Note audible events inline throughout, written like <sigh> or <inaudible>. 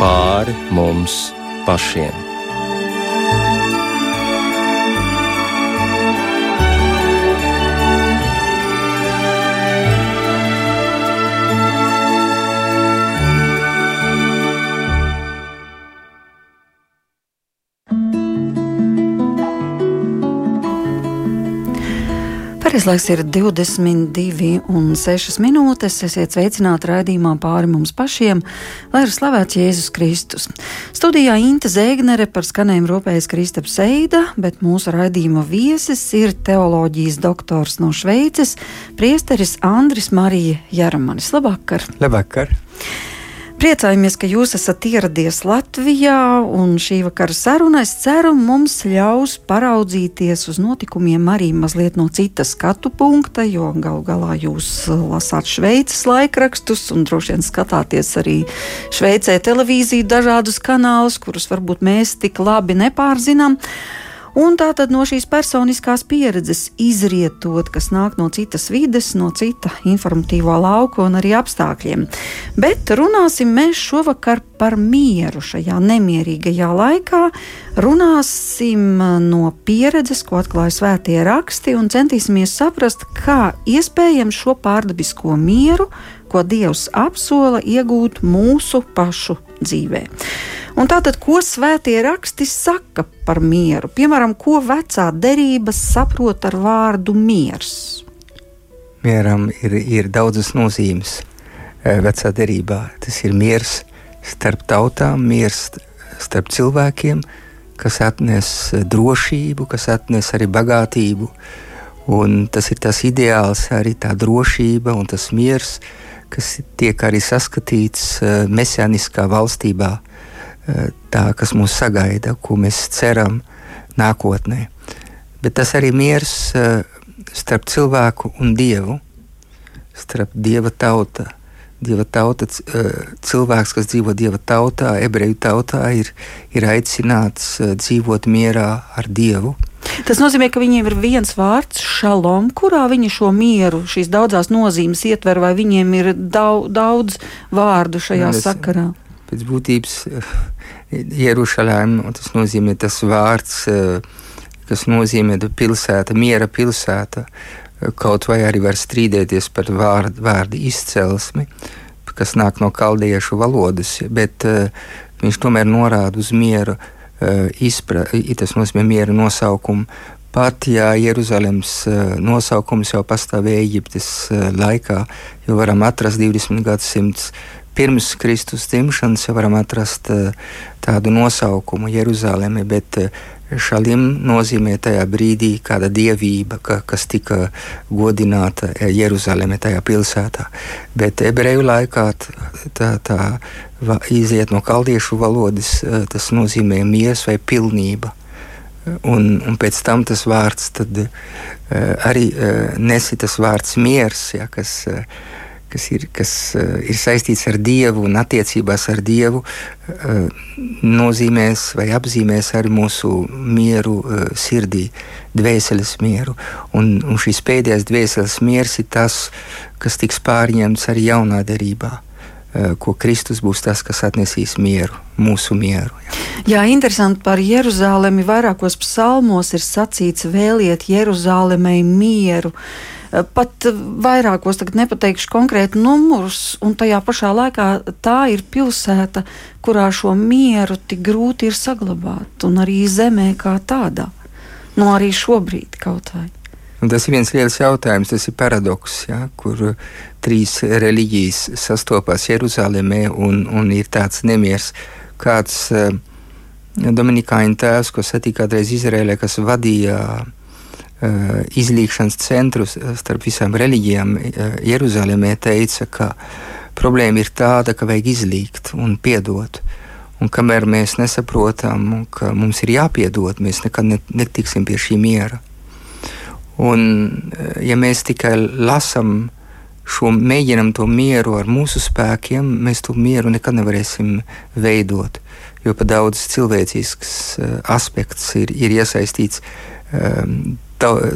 pāri mums pašiem. Pareizlaiks ir 22,6 minūtes. Esiet sveicināti raidījumā pāri mums pašiem, lai ir slavēts Jēzus Kristus. Studijā Inte Zēgnere par skanējumu rūpējas Kristaps Seida, bet mūsu raidījuma viesis ir teoloģijas doktors no Šveices, priesteris Andris Marija Jaramanis. Labvakar! Labvakar! Priecājamies, ka jūs esat ieradies Latvijā, un šī vakara saruna, es ceru, mums ļaus paraudzīties uz notikumiem arī mazliet no citas skatu punkta, jo galu galā jūs lasāt Šveices laikrakstus un droši vien skatāties arī Šveicē televīziju dažādus kanālus, kurus varbūt mēs tik labi nepārzinām. Un tā tad no šīs personiskās pieredzes izrietot, kas nāk no citas vides, no cita informatīvā lauka un arī apstākļiem. Bet runāsim mēs šovakar par mieru šajā nemierīgajā laikā. Runāsim no pieredzes, ko atklāja svētie raksti, un centīsimies saprast, kā iespējams šo pārdabisko mieru, ko Dievs apsola, iegūt mūsu pašu dzīvē. Un tātad, ko svētie raksti saka par mieru? Piemēram, ko vecā derība saprot ar vārdu miers? Mieram ir, ir daudzas nozīmes e, vecā derībā. Tas ir miers starp tautām, miers starp cilvēkiem, kas atnes drošību, kas atnes arī bagātību. Un tas ir tas ideāls, arī tā drošība un tas miers, kas tiek arī saskatīts e, mesijāniskā valstībā tā, kas mūs sagaida, ko mēs ceram nākotnē. Bet tas arī miers eh, starp cilvēku un dievu, starp dieva tauta. Dieva tauta, eh, cilvēks, kas dzīvo dieva tautā, ebreju tautā, ir, ir aicināts eh, dzīvot mierā ar dievu. Tas nozīmē, ka viņiem ir viens vārds, šalom, kurā viņi šo mieru, šīs daudzās nozīmes ietver, vai viņiem ir daudz, daudz vārdu šajā Nē, sakarā. Pēc būtības Jerusalēm, tas nozīmē tas vārds, eh, kas nozīmē pilsēta, miera pilsēta. Kaut vai arī var strīdēties par vārdu, vārdu izcelsmi, kas nāk no kaldiešu valodas, bet uh, viņš tomēr norāda uz mieru, izpra, tas nozīmē miera nosaukumu. Pat ja Jeruzalemes nosaukums jau pastāvēja Eģiptes laikā, jo varam atrast 20 gadsimtus pirms Kristus dzimšanas jau varam atrast uh, tādu nosaukumu Jeruzaleme, bet uh, šalim nozīmē tajā brīdī kāda dievība, ka, kas tika godināta Jeruzaleme, tajā pilsētā. Bet ebreju laikā tā, tā iziet no kaldiešu valodas, tas nozīmē miers vai pilnība. Un, un pēc tam tas vārds tad, uh, arī uh, nesi tas vārds miers, ja, kas uh, kas ir, kas, uh, ir saistīts ar Dievu un attiecībās ar Dievu, uh, nozīmēs vai apzīmēs arī mūsu mieru uh, sirdī, dvēseles mieru. Un, un šis pēdējais dvēseles miers ir tas, kas tiks pārņemts arī jaunā derībā ko Kristus būs tas, kas atnesīs mieru, mūsu mieru. Jā, jā interesanti par Jeruzalemi. Vairākos psalmos ir sacīts, vēliet Jeruzalemei mieru. Uh, pat vairākos, tagad nepateikšu konkrēti numurus, un tajā pašā laikā tā ir pilsēta, kurā šo mieru tik grūti ir saglabāt, un arī zemē kā tādā. Nu, arī šobrīd kaut vai. Un tas ir viens liels jautājums, tas ir paradoks, ja, kur trīs reliģijas sastopas Jeruzalemē un, un ir tāds nemieris. Kāds uh, Dominikāņu tēvs, ko satika kādreiz Izrēlē, kas vadīja uh, Eh, izlīkšanas centrus eh, starp visām reliģijām eh, Jeruzalemē teica, ka problēma ir tāda, ka vajag izlīgt un piedot. Un kamēr mēs nesaprotam, ka mums ir jāpiedod, mēs nekad netiksim pie šī miera. Un, ja mēs tikai lasām šo, mēģinam to mieru ar mūsu spēkiem, mēs to mieru nekad nevarēsim veidot. Jo pat daudz cilvēcisks aspekts ir, ir iesaistīts um,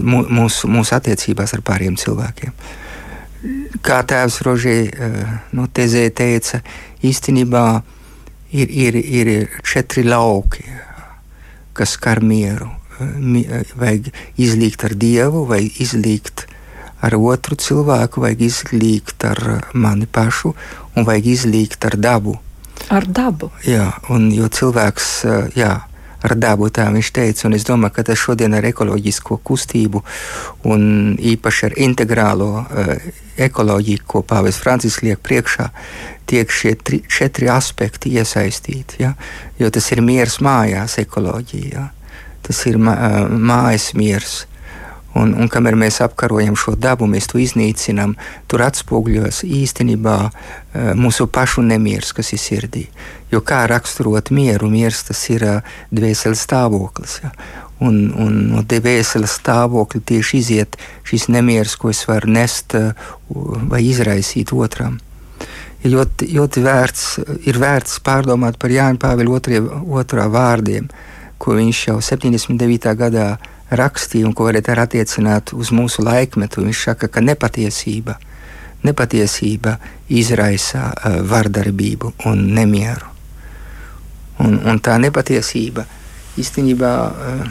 mūsu, mūsu attiecībās ar pāriem cilvēkiem. Kā tēvs Rožē eh, no Tezē teica, īstenībā ir, ir, ir četri lauki, kas skar mieru. Vajag izlīgt ar Dievu, vai izlīgt ar otru cilvēku, vajag izlīgt ar mani pašu, un vajag izlīgt ar dabu. Ar dabu? Jā, un jo cilvēks, jā, ar dabu, tā viņš teica. Un es domāju, ka tas šodien ar ekoloģisko kustību un īpaši ar integrālo uh, ekoloģiju, ko Pāvils Francisks liek priekšā, tiek šie tri, četri aspekti iesaistīti. Ja? Jo tas ir miers mājās, ekoloģija. Ja? Tas ir mā, mājas miers. Un, un kamēr mēs apkarojam šo dabu, mēs to iznīcinām, tur atspoguļojas īstenībā mūsu pašu nemieris, kas ir sirdī. Jo kā raksturot mieru, miers tas ir dvēseles stāvoklis. Ja? Un, un no dvēseles stāvokļa tieši iziet šis nemieris, ko es varu nest vai izraisīt otram. Ir ļoti, ļoti vērts, ir vērts pārdomāt par Jāņa Pāvila otrā vārdiem, ko viņš jau 79. gadā rakstīja un ko varētu attiecināt uz mūsu laikmetu. Viņš saka, ka nepatiesība, nepatiesība izraisa uh, vardarbību un nemieru. Un, un tā nepatiesība īstenībā uh,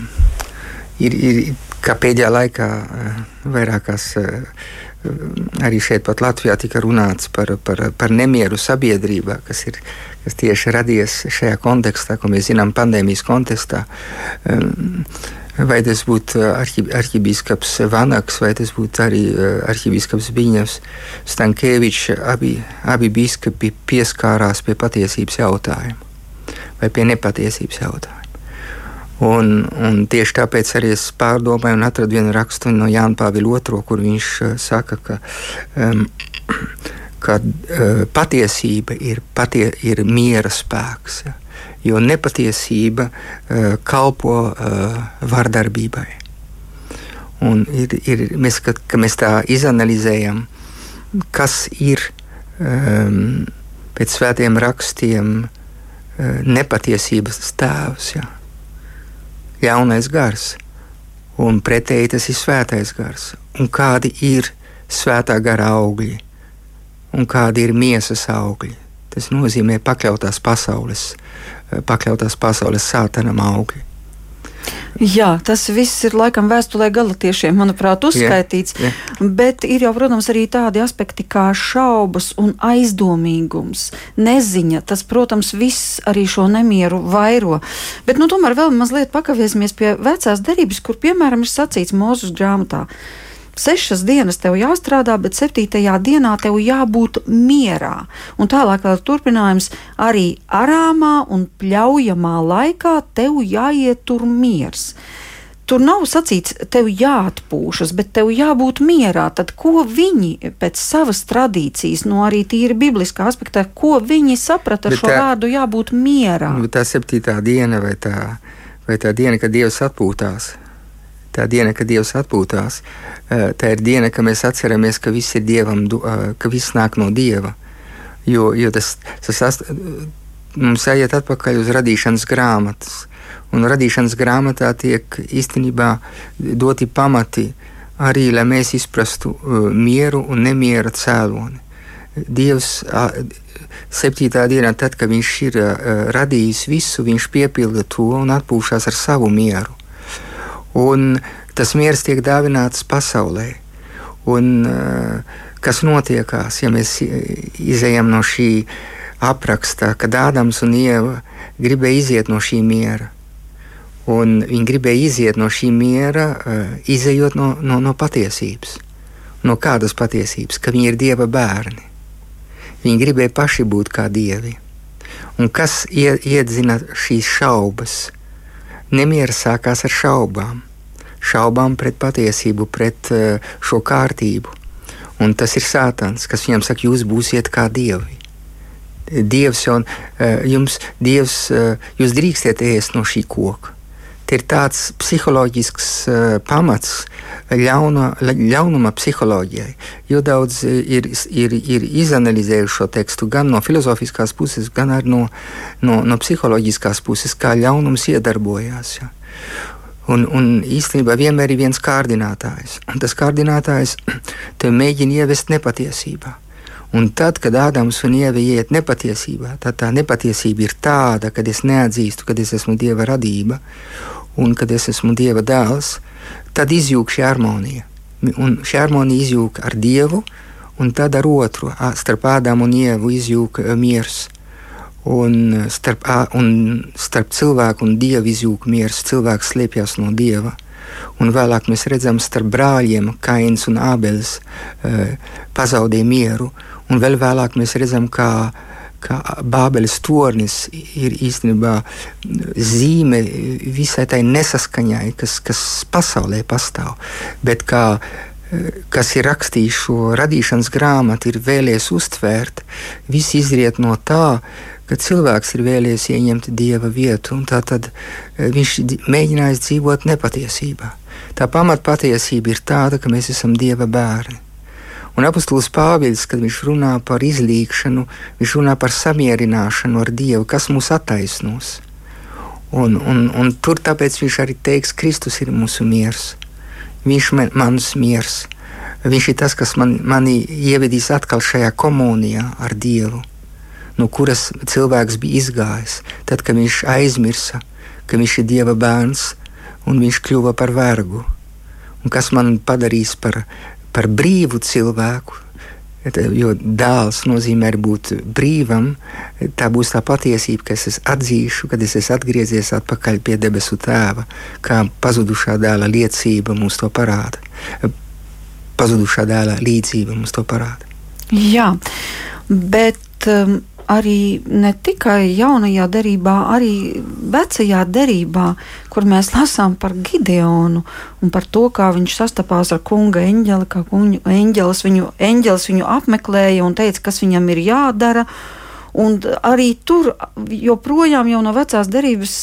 ir, ir kā pēdējā laikā uh, vairākās. Uh, arī šeit, pat Latvijā, tika runāts par, par, par nemieru sabiedrībā, kas ir kas tieši radies šajā kontekstā, ko mēs zinām, pandēmijas kontekstā. Um, vai tas būtu uh, arhi, arhibīskaps Vanaks, vai tas būtu arī uh, arhibīskaps Biņevs Stankēvičs, abi, abi biskupi pieskārās pie patiesības jautājuma vai pie nepatiesības jautājuma. Un, un tieši tāpēc arī es pārdomāju un atradu vienu rakstu no Jānis Pāvila II, kur viņš uh, saka, ka, um, <clears throat> ka uh, patiesība ir, patie, ir miera spēks. Ja? Jo nepatiesība uh, kalpo uh, vardarbībai. Un ir, ir, mēs, kad, kad mēs tā izanalizējam, kas ir um, pēc svētiem rakstiem uh, nepatiesības tēvs, ja? jaunais gars, un pretēji tas ir svētais gars, un kādi ir svētā gara augļi, un kādi ir miesas augļi. Tas nozīmē pakļautās pasaules pakļautās pasaules sātanam augļi. Jā, tas viss ir laikam vēstulē galotiešiem, manuprāt, uzskaitīts. Jā, jā. Bet ir jau, protams, arī tādi aspekti kā šaubas un aizdomīgums, neziņa. Tas, protams, viss arī šo nemieru vairo. Bet, nu, tomēr vēl mazliet pakavēsimies pie vecās derības, kur, piemēram, ir sacīts Mūzus grāmatā sešas dienas tev jāstrādā, bet septītajā dienā tev jābūt mierā. Un tālāk vēl turpinājums arī arāmā un pļaujamā laikā tev jāiet tur miers. Tur nav sacīts, tev jāatpūšas, bet tev jābūt mierā. Tad, ko viņi pēc savas tradīcijas, no arī tīri bibliskā aspekta, ko viņi saprata ar bet šo tā, vārdu jābūt mierā? Tā septītā diena vai tā, vai tā diena, kad Dievs atpūtās, tā diena, kad Dievs atpūtās, eh, tā ir diena, kad mēs atceramies, ka viss ir Dievam, eh, ka viss nāk no Dieva. Jo, jo tas, tas mums jāiet atpakaļ uz radīšanas grāmatas. Un radīšanas grāmatā tiek īstenībā doti pamati arī, lai mēs izprastu mieru un nemiera cēloni. Dievs septītā dienā, tad, kad viņš ir radījis visu, viņš piepilda to un atpūšas ar savu mieru un tas miers tiek dāvināts pasaulē. Un, uh, kas notiekās, ja mēs izējām no šī apraksta, kad Ādams un Ieva gribēja iziet no šī miera. Un viņi gribēja iziet no šī miera, uh, izējot no, no, no patiesības. No kādas patiesības? Ka viņi ir Dieva bērni. Viņi gribēja paši būt kā dievi. Un kas iedzina šīs šaubas? Nemieris sākās ar šaubām šaubām pret patiesību, pret eh, šo kārtību. Un tas ir Sātans, kas viņam saka, jūs būsiet kā dievi. Dievs jau eh, jums, Dievs, eh, jūs drīkstiet ēst no šī koka. Ir tāds psiholoģisks pamats ļauna, ļaunuma psiholoģijai. Jo daudz ir, ir, ir izanalizējuši šo tekstu gan no filozofiskās puses, gan arī no, no, no psiholoģiskās puses, kā ļaunums iedarbojās. Ja. Un, un īstenībā vienmēr ir viens kārdinātājs. Un tas kārdinātājs <clears throat> te mēģina ievest nepatiesībā. Un tad, kad Ādams un Ieva iet nepatiesībā, tad tā nepatiesība ir tāda, kad es neatzīstu, ka es esmu Dieva radība un kad es esmu Dieva dēls, tad izjūg šī harmonija. Un šī harmonija izjūg ar Dievu, un tad ar otru, starp Ādamu un Ievu izjūg miers. Un starp, un starp cilvēku un dievu izjūg miers, cilvēks slēpjas no dieva. Un vēlāk mēs redzam, starp brāļiem Kains un Ābelis e, pazaudēja mieru. Un vēl vēlāk mēs redzam, kā, kā Bābeles tornis ir īstenībā zīme visai tai nesaskaņai, kas, kas pasaulē pastāv. Bet kā kas ir rakstījis šo radīšanas grāmatu, ir vēlējies uztvērt, viss izriet no tā, ka cilvēks ir vēlējies ieņemt dieva vietu, un tā tad e, viņš mēģinājis dzīvot nepatiesībā. Tā pamatpatiesība ir tāda, ka mēs esam dieva bērni. Un apustulis Pāvils, kad viņš runā par izlīgšanu, viņš runā par samierināšanu ar Dievu, kas mūs attaisnos. Un, un, un tur tāpēc viņš arī teiks, Kristus ir mūsu miers. Viņš man, mans miers. Viņš ir tas, kas man, mani ievedīs atkal šajā komunijā ar Dievu, no kuras cilvēks bija izgājis. Tad, kad viņš aizmirsa, ka viņš ir Dieva bērns un viņš kļuva par vergu. Un kas man padarīs par, par brīvu cilvēku, Jo dēls nozīmē būt brīvam. Tā būs tā patiesība, ka es atzīšu, kad es esmu atgriezies atpakaļ pie debesu tēva, kā pazudušā dēla liecība mums to parāda. Pazudušā dēla līdzība mums to parāda. Jā, bet um, arī ne tikai jaunajā derībā, arī vecajā derībā, kur mēs lasām par Gideonu un par to, kā viņš sastapās ar kunga eņģeli, kā kunga eņģelis viņu, eņģelis viņu apmeklēja un teica, kas viņam ir jādara. Un arī tur joprojām jau no vecās derības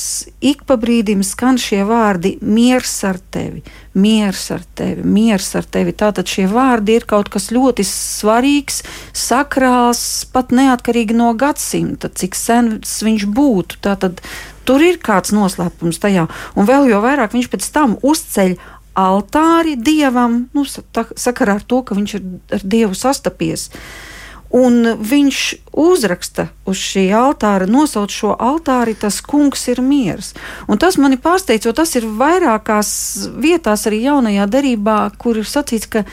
ik pa brīdim skan šie vārdi - miers ar tevi, miers ar tevi, miers ar tevi. Tātad šie vārdi ir kaut kas ļoti svarīgs, sakrāls, pat neatkarīgi no gadsimta, cik sens viņš būtu. Tātad tur ir kāds noslēpums tajā. Un vēl jau vairāk viņš pēc tam uzceļ altāri dievam, nu, sakarā ar to, ka viņš ir ar dievu sastapies. Uh, Un viņš uzraksta uz šī altāra, nosauc šo altāri, tas kungs ir miers. Un tas mani pārsteidz, jo tas ir vairākās vietās arī jaunajā derībā, kur ir sacīts, ka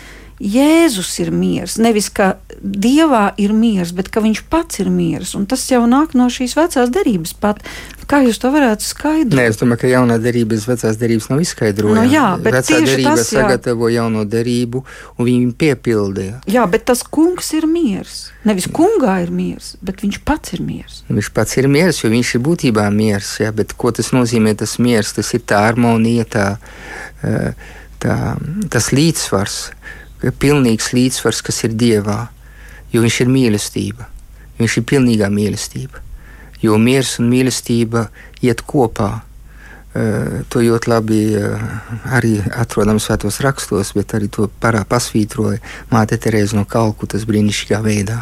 Jēzus ir miers. Nevis ka Dievā ir miers, bet ka Viņš pats ir miers. Un tas jau nāk no šīs vecās derības. Pat. Kā jūs to varētu skaidrot? Nē, es domāju, ka jaunā derība bez vecās derības nav izskaidrojama. Nu, jā, bet Vecā derība tas, jā. sagatavo jauno derību, un viņi piepildīja. Jā, bet tas kungs ir miers. Nevis kungā ir miers, bet viņš pats ir miers. Viņš pats ir miers, jo viņš ir būtībā miers. Jā, bet ko tas nozīmē? Tas miers, tas ir tā harmonija, tā, eh, tā, tas līdzsvars pilnīgs līdzsvars, kas ir Dievā, jo Viņš ir mīlestība. Viņš ir pilnīgā mīlestība. Jo miers un mīlestība iet kopā. Uh, to ļoti labi uh, arī atrodam svētos rakstos, bet arī to parā pasvītroja Māte Terēza no Kalkutas brīnišķīgā veidā,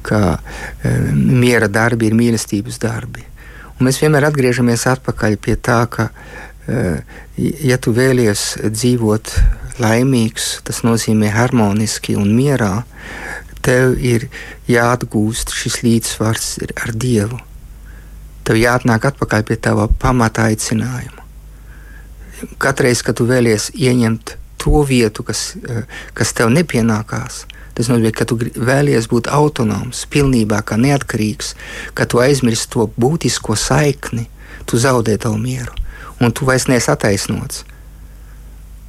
ka uh, miera darbi ir mīlestības darbi. Un mēs vienmēr atgriežamies atpakaļ pie tā, ka, ja tu vēlies dzīvot laimīgs, tas nozīmē harmoniski un mierā, tev ir jāatgūst šis līdzsvars ar Dievu. Tev jāatnāk atpakaļ pie tava pamata aicinājuma. Katreiz, kad tu vēlies ieņemt to vietu, kas, kas tev nepienākās, tas nozīmē, ka tu vēlies būt autonoms, pilnībā neatkarīgs, ka tu aizmirsti to būtisko saikni, tu zaudē tavu mieru, un tu vairs neesi attaisnots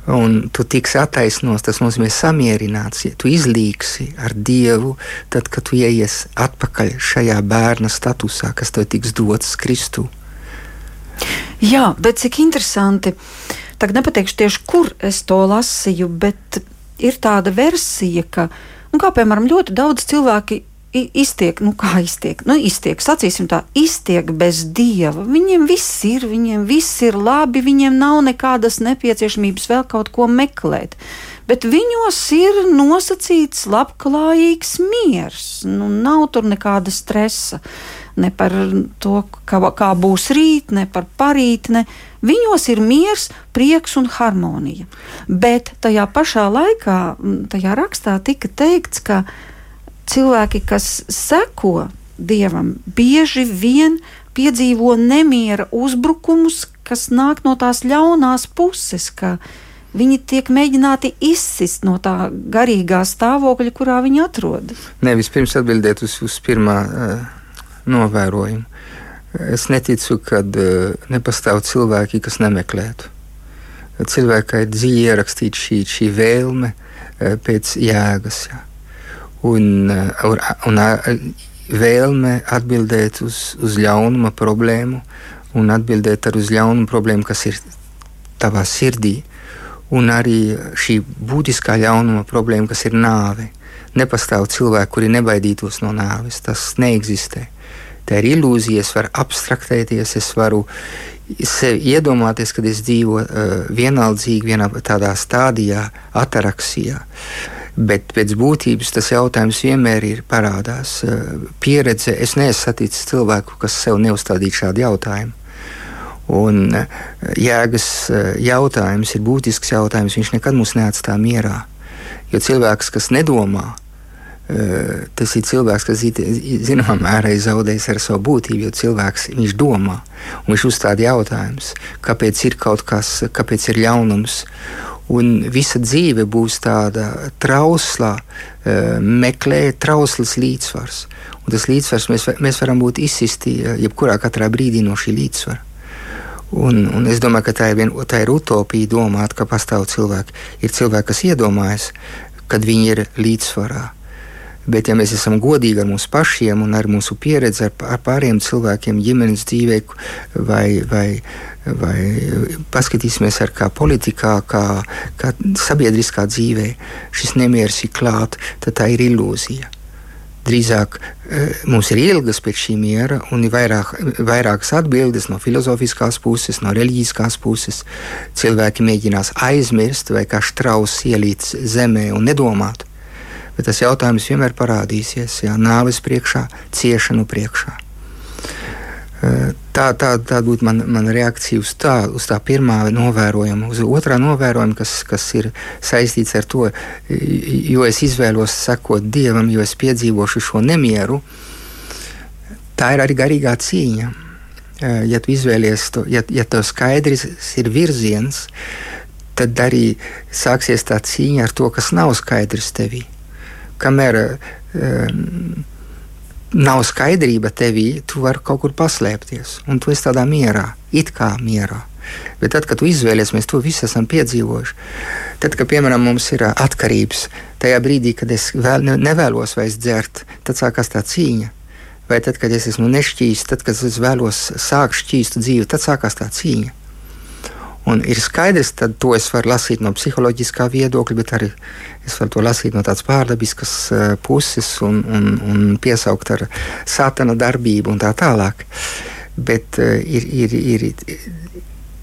un tu tiksi attaisnots, tas nozīmē samierināts. Ja tu izlīksi ar Dievu, tad, kad tu ieies atpakaļ šajā bērna statusā, kas tev tiks dots Kristū. Jā, bet cik interesanti. Tagad nepateikšu tieši, kur es to lasīju, bet ir tāda versija, ka, nu, kā piemēram, ļoti daudz cilvēki iztiek, nu kā iztiek, nu iztiek, sacīsim tā, iztiek bez dieva. Viņiem viss ir, viņiem viss ir labi, viņiem nav nekādas nepieciešamības vēl kaut ko meklēt. Bet viņos ir nosacīts labklājīgs miers. Nu, nav tur nekāda stresa ne par to, kā, kā būs rīt, ne par parītni. Viņos ir miers, prieks un harmonija. Bet tajā pašā laikā, tajā rakstā tika teikts, ka cilvēki, kas seko dievam, bieži vien piedzīvo nemiera uzbrukumus, kas nāk no tās ļaunās puses. Viņi tiek mēģināti izsist no tā garīgā stāvokļa, kurā viņi atrodas. Nē, vispirms atbildēt uz, uz pirmā uh, novērojumu. Es neticu, ka uh, nepastāv cilvēki, kas nemeklētu. Cilvēkai ir dziļi ierakstīta šī, šī vēlme uh, pēc jēgas. Ja. Un, un, vēlme atbildēt uz, uz ļaunuma problēmu un atbildēt ar uz ļaunumu problēmu, kas ir tavā sirdī, un arī šī būtiskā ļaunuma problēma, kas ir nāve. Nepastāv cilvēki, kuri nebaidītos no nāves. Tas neeksistē. Tā ir ilūzija, es varu abstraktēties, es varu iedomāties, kad es dzīvoju uh, vienaldzīgi, vienā tādā stadijā, ataraksijā. Uh, Bet pēc būtības tas jautājums vienmēr ir parādās. Eh, pieredze, es neesmu saticis cilvēku, kas sev neuzstādītu šādu jautājumu. Un eh, jēgas eh, jautājums ir būtisks jautājums. Viņš nekad mūs neatstāj mierā. Jo cilvēks, kas nedomā, tas ir cilvēks, kas zināmā mērā ir zaudējis ar savu būtību, jo cilvēks viņš domā un viņš uzstāda jautājumus, kāpēc ir kaut kas, kāpēc ir ļaunums un visa dzīve būs tāda trauslā, eh, meklēt trauslas līdzsvars. Un tas līdzsvars mēs, mēs varam būt izsisti eh, jebkurā brīdī no šī līdzsvara. Un, un es domāju, ka tā ir, vien, tā ir utopija domāt, ka pastāv cilvēki. Ir cilvēki, kas iedomājas, kad viņi ir līdzsvarā. Bet, ja mēs esam godīgi ar mums pašiem un ar mūsu pieredzi, ar, pārējiem cilvēkiem, ģimenes dzīvē, vai, vai, vai paskatīsimies, ar kā politikā, kā, kā sabiedriskā dzīvē šis nemieris ir klāts, tad tā ir ilūzija. Drīzāk eh, mums ir ilgas pēc šī miera, un ir vairāk, vairākas atbildes no filozofiskās puses, no reliģiskās puses. Cilvēki mēģinās aizmirst vai kā strauss ielīt zemē un nedomāt. Bet tas jautājums vienmēr parādīsies, jā, nāves priekšā, ciešanu priekšā. Tā, tā, tā būtu mana man reakcija uz tā, uz tā pirmā novērojuma. Uz otrā novērojuma, kas, kas ir saistīts ar to, jo es izvēlos sekot dievam, jo es piedzīvošu šo nemieru. Tā ir arī garīgā cīņa. Ja tu izvēlies to, ja, ja tev skaidrs ir virziens, tad arī sāksies tā cīņa ar to, kas nav skaidrs tevī. Kamēr um, nav skaidrība tevī, tu vari kaut kur paslēpties, un tu esi tādā mierā, it kā mierā. Bet tad, kad tu izvēlies, mēs to visu esam piedzīvojuši. Tad, kad piemēram mums ir atkarības, tajā brīdī, kad es vēl, nevēlos vairs dzert, tad sākās tā cīņa. Vai tad, kad es esmu nešķīsts, tad, kad es vēlos sākt šķīstu dzīvi, tad sākās tā cīņa. Un ir skaidrs, ka to es varu lasīt no psiholoģiskā viedokļa, bet arī es varu to lasīt no tādas pārdabiskas uh, puses un, un, un piesaukt ar satana darbību un tā tālāk. Bet uh, ir, ir, ir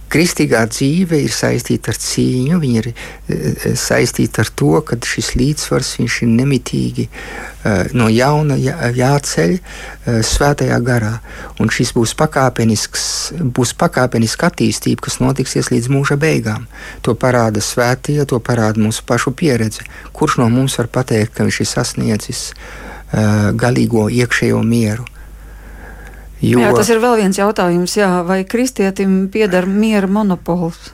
Kristīgā dzīve ir saistīta ar cīņu, viņa ir uh, saistīta ar to, ka šis līdzsvars ir nemitīgi uh, no jauna jā, jāceļ uh, svētajā garā. Un šis būs pakāpenisks, būs pakāpeniska attīstība, kas notiksies līdz mūža beigām. To parāda svētie, to parāda mūsu pašu pieredze. Kurš no mums var pateikt, ka viņš ir sasniedzis uh, galīgo iekšējo mieru? Jo, jā, tas ir vēl viens jautājums, jā, vai kristietim pieder miera monopols?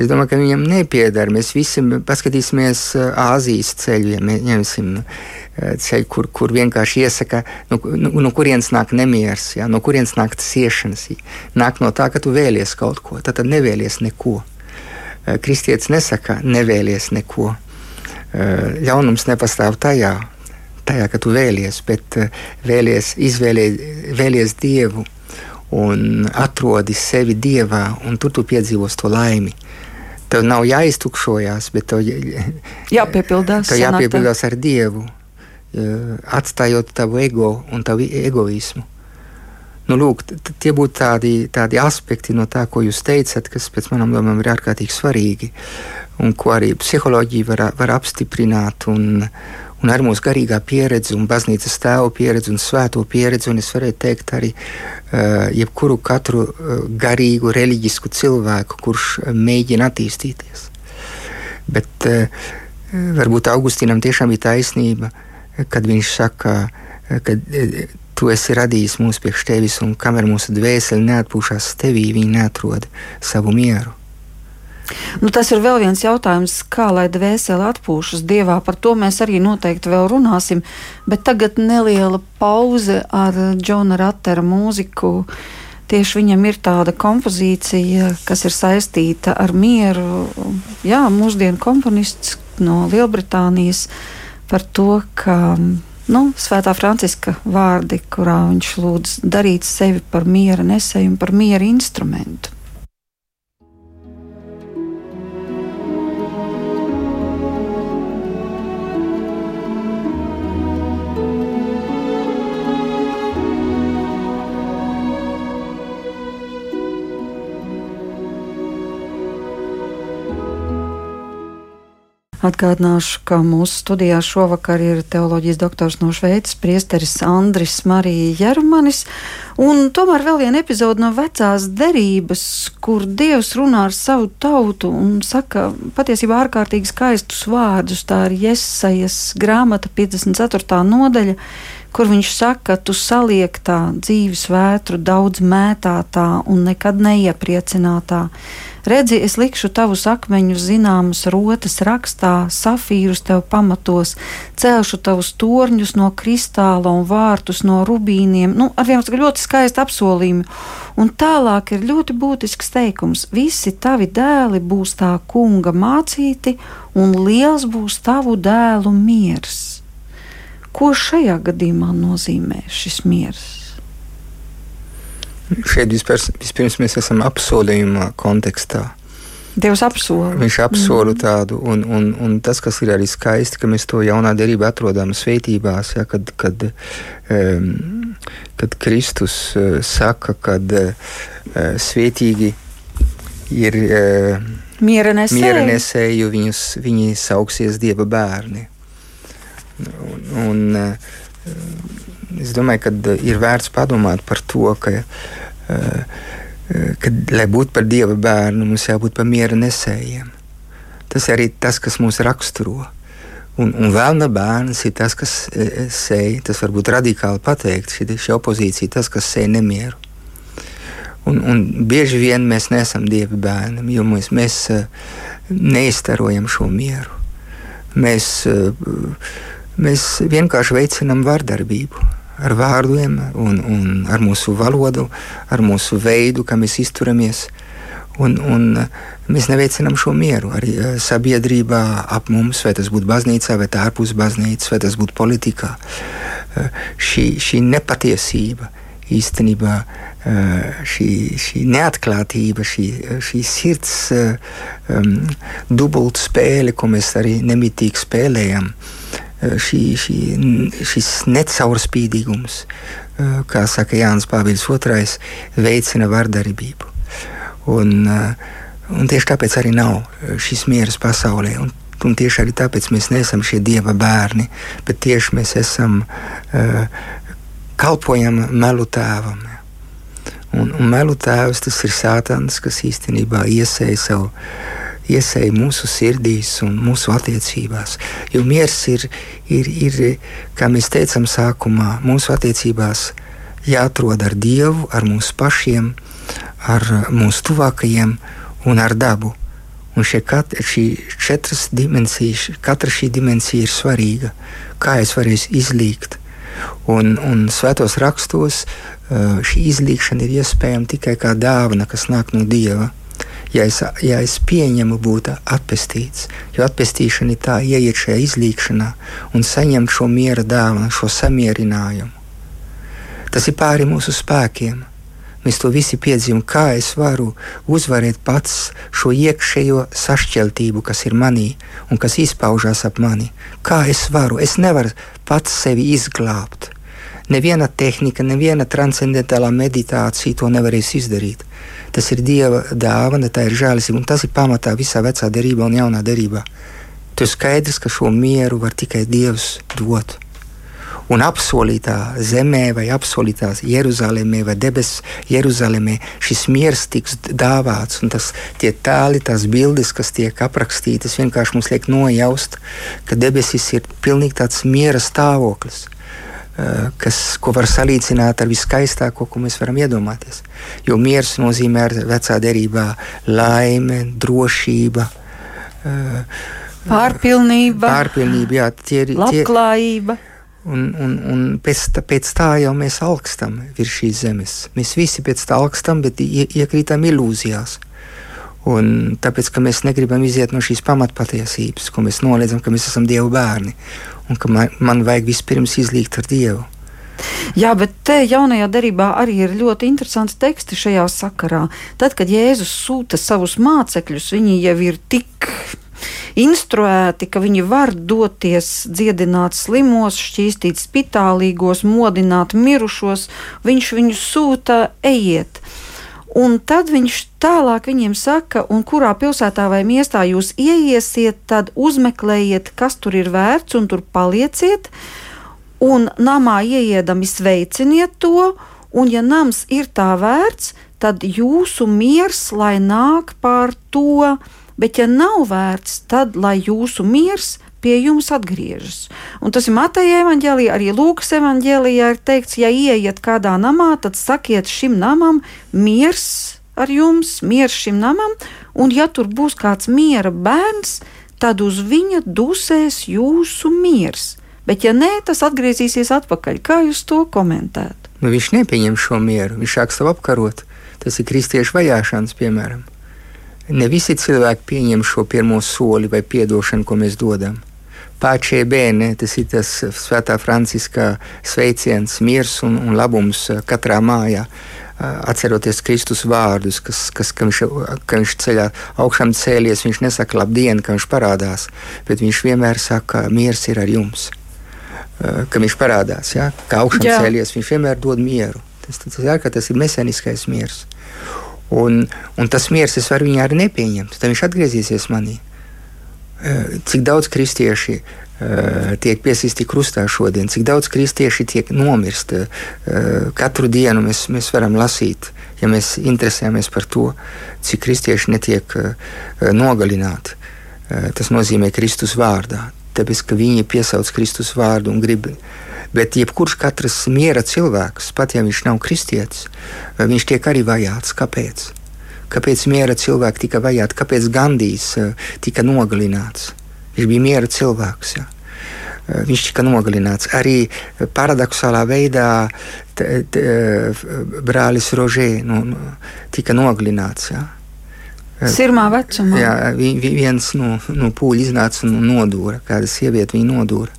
Es domāju, ka viņam nepieder. Mēs visi paskatīsimies Āzijas ceļu, ja ņemsim ceļu, kur, kur vienkārši iesaka, no, nu, no, no kurienes nāk nemieris, ja, no kurienes nāk ciešanas. Nāk no tā, ka tu vēlies kaut ko, tad, tad nevēlies neko. Kristietis nesaka, nevēlies neko. Ļaunums nepastāv tajā, tajā, ka tu vēlies, bet eh, vēlies, izvēlies, vēlies Dievu un atrodi sevi Dievā, un tur tu piedzīvos to laimi. Tev nav jāiztukšojās, bet tev <laughs> jāpiepildās, tev jāpiepildās ar Dievu, eh, atstājot tavu ego un tavu egoismu. Nu, lūk, tie būtu tādi, tādi aspekti no tā, ko jūs teicat, kas pēc manām domām ir ārkārtīgi svarīgi, un ko arī psiholoģija var, var apstiprināt. Un, un ar mūsu garīgā pieredzi, un baznīcas tēvu pieredzi un svēto pieredzi, un es varētu teikt arī uh, jebkuru katru uh, garīgu, reliģisku cilvēku, kurš mēģina attīstīties. Bet uh, varbūt Augustīnam tiešām bija taisnība. kad viņš saka, ka tu esi radījis mūs priekš tevis, un kamēr mūsu dvēseli neatpūšas tevī, viņi neatrod savu mieru. Nu, tas ir vēl viens jautājums, kā lai dvēsele atpūšas dievā. Par to mēs arī noteikti vēl runāsim. Bet tagad neliela pauze ar Džona Ratera mūziku. Tieši viņam ir tāda kompozīcija, kas ir saistīta ar mieru. Jā, mūsdienu komponists no Lielbritānijas par to, ka nu, Svētā Franciska vārdi, kurā viņš lūdz darīt sevi par miera nesēju un par miera instrumentu. Atgādināšu, ka mūsu studijā šovakar ir teoloģijas doktors no Šveices, priesteris Andris Marija Jermanis, un tomēr vēl viena epizode no vecās derības, kur Dievs runā ar savu tautu un saka patiesībā ārkārtīgi skaistus vārdus. Tā ir Jesajas grāmata 54. nodaļa, kur viņš saka, tu saliek tā dzīves vētru daudz mētātā un nekad neiepriecinātā Redzi, es likšu tavus akmeņus zināmas rotas rakstā, safīrus tev pamatos, celšu tavus torņus no kristāla un vārtus no rubīniem. Nu, ar vienam ļoti skaistu apsolījumu. Un tālāk ir ļoti būtisks teikums: visi tavi dēli būs tā kunga mācīti, un liels būs tavu dēlu miers. Ko šajā gadījumā nozīmē šis miers? Šeit vispār, vispirms mēs esam apsolījuma kontekstā. Dievs apsola. Viņš apsola mm. tādu, un, un, un tas, kas ir arī skaisti, ka mēs to jaunā derībā atrodam svētībās, ja, kad, kad, um, kad Kristus uh, saka, ka uh, svētīgi ir uh, miera jo viņus, viņi sauksies Dieva bērni. Un, un, uh, es domāju, ka ir vērts padomāt par to, ka Eh, eh, ka, lai būtu par dieva bērnu, mums jābūt par miera nesējiem. Tas arī tas, kas mūs raksturo. Un, un vēlna bērns ir tas, kas sēž, tas var būt radikāli pateikt, šī, opozīcija, tas, kas sēž nemieru. Un, un bieži vien mēs neesam dieva bērni, jo mēs, mēs neizstarojam šo mieru. Mēs, mēs vienkārši veicinām vardarbību ar vārdiem, un, un ar mūsu valodu, ar mūsu veidu, kā mēs izturamies. Un, un mēs neveicinām šo mieru arī eh, sabiedrībā ap mums, vai tas būtu baznīcā, vai ārpus baznīcas, vai tas būtu politikā. Eh, šī, šī nepatiesība īstenībā, eh, šī, šī neatklātība, šī, šī sirds um, dubultspēle, ko mēs arī nemitīgi spēlējam, šī, šī, šis necaurspīdīgums, kā saka Jānis Pāvils II, veicina vardarbību. Un, un tieši tāpēc arī nav šis miers pasaulē. Un, un tieši arī tāpēc mēs neesam šie dieva bērni, bet tieši mēs esam kalpojam melu tēvam. Un, un melu tēvs tas ir sātans, kas īstenībā iesēja savu iesēja mūsu sirdīs un mūsu attiecībās. Jo miers ir, ir, ir kā mēs teicām sākumā, mūsu attiecībās jāatrod ar Dievu, ar mūsu pašiem, ar mūsu tuvākajiem un ar dabu. Un kat, šī četras dimensijas, katra šī dimensija ir svarīga. Kā es varu izlīgt? Un, un svētos rakstos šī izlīgšana ir iespējama tikai kā dāvana, kas nāk no Dieva ja es, ja es pieņemu būt atpestīts. Jo atpestīšana ir tā ieiet šajā izlīkšanā un saņemt šo miera dāvanu, šo samierinājumu. Tas ir pāri mūsu spēkiem. Mēs to visi piedzīvojam, kā es varu uzvarēt pats šo iekšējo sašķeltību, kas ir manī un kas izpaužās ap mani. Kā es varu? Es nevaru pats sevi izglābt. Neviena tehnika, neviena transcendentālā meditācija to nevarēs izdarīt. Tas ir Dieva dāvana, tā ir žēlastība, un tas ir pamatā visā vecā derībā un jaunā derībā. Ir skaidrs, ka šo mieru var tikai Dievs dot. Un apsolītā zemē, vai apsolītā Jeruzalemē, vai debesu Jeruzalemē, šis miers tiks dāvāts. Un tas, tie tēli, tās bildes, kas tiek aprakstītas, vienkārši mums liek nojaust, ka debesis ir pilnīgi tāds miera stāvoklis. Kas, ko var salīdzināt ar viskaistāko, ko mēs varam iedomāties. Jo miers nozīmē vecā derībā laime, drošība. Eh, pārpilnība, pārpilnība jā, tie ir labklājība. Tie, Un, un, un pēc, tā, pēc tā jau mēs augstam virs šīs zemes. Mēs visi pēc tā augstam, bet ie, iekrītam ilūzijās. Un tāpēc, ka mēs negribam iziet no šīs pamatpatiesības, ko mēs noliedzam, ka mēs esam Dieva bērni un ka man, man vajag vispirms izlīgt ar Dievu. Jā, bet te jaunajā darbā arī ir ļoti interesants teksti šajā sakarā. Tad, kad Jēzus sūta savus mācekļus, viņi jau ir tik instruēti, ka viņi var doties dziedināt slimos, šķīstīt spitālīgos, modināt mirušos. Viņš viņus sūta, ejiet! Un tad viņš tālāk viņiem saka, un kurā pilsētā vai miestā jūs ieiesiet, tad uzmeklējiet, kas tur ir vērts, un tur palieciet. Un namā ieiedami sveiciniet to, un ja nams ir tā vērts, tad jūsu miers lai nāk pār to, bet ja nav vērts, tad lai jūsu miers pie jums atgriežas. Un tas ir Mateja evanģēlijā, arī Lūkas evanģēlijā ir teikts, ja ieiet kādā namā, tad sakiet šim namam miers ar jums, miers šim namam, un ja tur būs kāds miera bērns, tad uz viņa dusēs jūsu miers. Bet, ja nē, tas atgriezīsies atpakaļ. Kā jūs to komentētu? Nu, viņš nepieņem šo mieru, viņš sāk sev apkarot. Tas ir kristiešu vajāšanas, piemēram. Ne visi cilvēki pieņem šo pirmo soli vai atdošanu, ko mēs dodam pace bene, tas ir tas svētā Franciska sveiciens, miers un, un labums uh, katrā mājā. Uh, atceroties Kristus vārdus, kas, kas ka viņš, ka viņš ceļā augšām cēlies, viņš nesaka labdien, ka viņš parādās, bet viņš vienmēr saka, miers ir ar jums. Uh, ka viņš parādās, ja? kā augšām Jā. cēlies, viņš vienmēr dod mieru. Tas, tas, jā, tas ir meseniskais miers. Un, un tas miers es varu viņu arī nepieņemt. Tad viņš atgriezīsies manī. Eh, cik daudz kristieši uh, tiek piesisti krustā šodien, cik daudz kristieši tiek nomirst. Uh, katru dienu mēs, mēs varam lasīt, ja mēs interesējamies par to, cik kristieši netiek nogalināti. Tas nozīmē Kristus vārdā, tāpēc ka viņi piesauc Kristus vārdu un grib. Bet jebkurš katrs miera cilvēks, pat ja viņš nav kristietis, viņš tiek arī vajāts. Kāpēc? Kāpēc miera cilvēki tika vajāti, kāpēc Gandijs eh, tika nogalināts. Viņš bija miera cilvēks. Ja. Eh, viņš tika nogalināts. Arī paradoxālā veidā t, t, eh, brālis Rožē nu, nu, tika nogalināts. Ja. Sirmā vecumā. Jā, vi, viens no, no pūļa iznāca un nodūra, kāda sieviete viņu nodūra.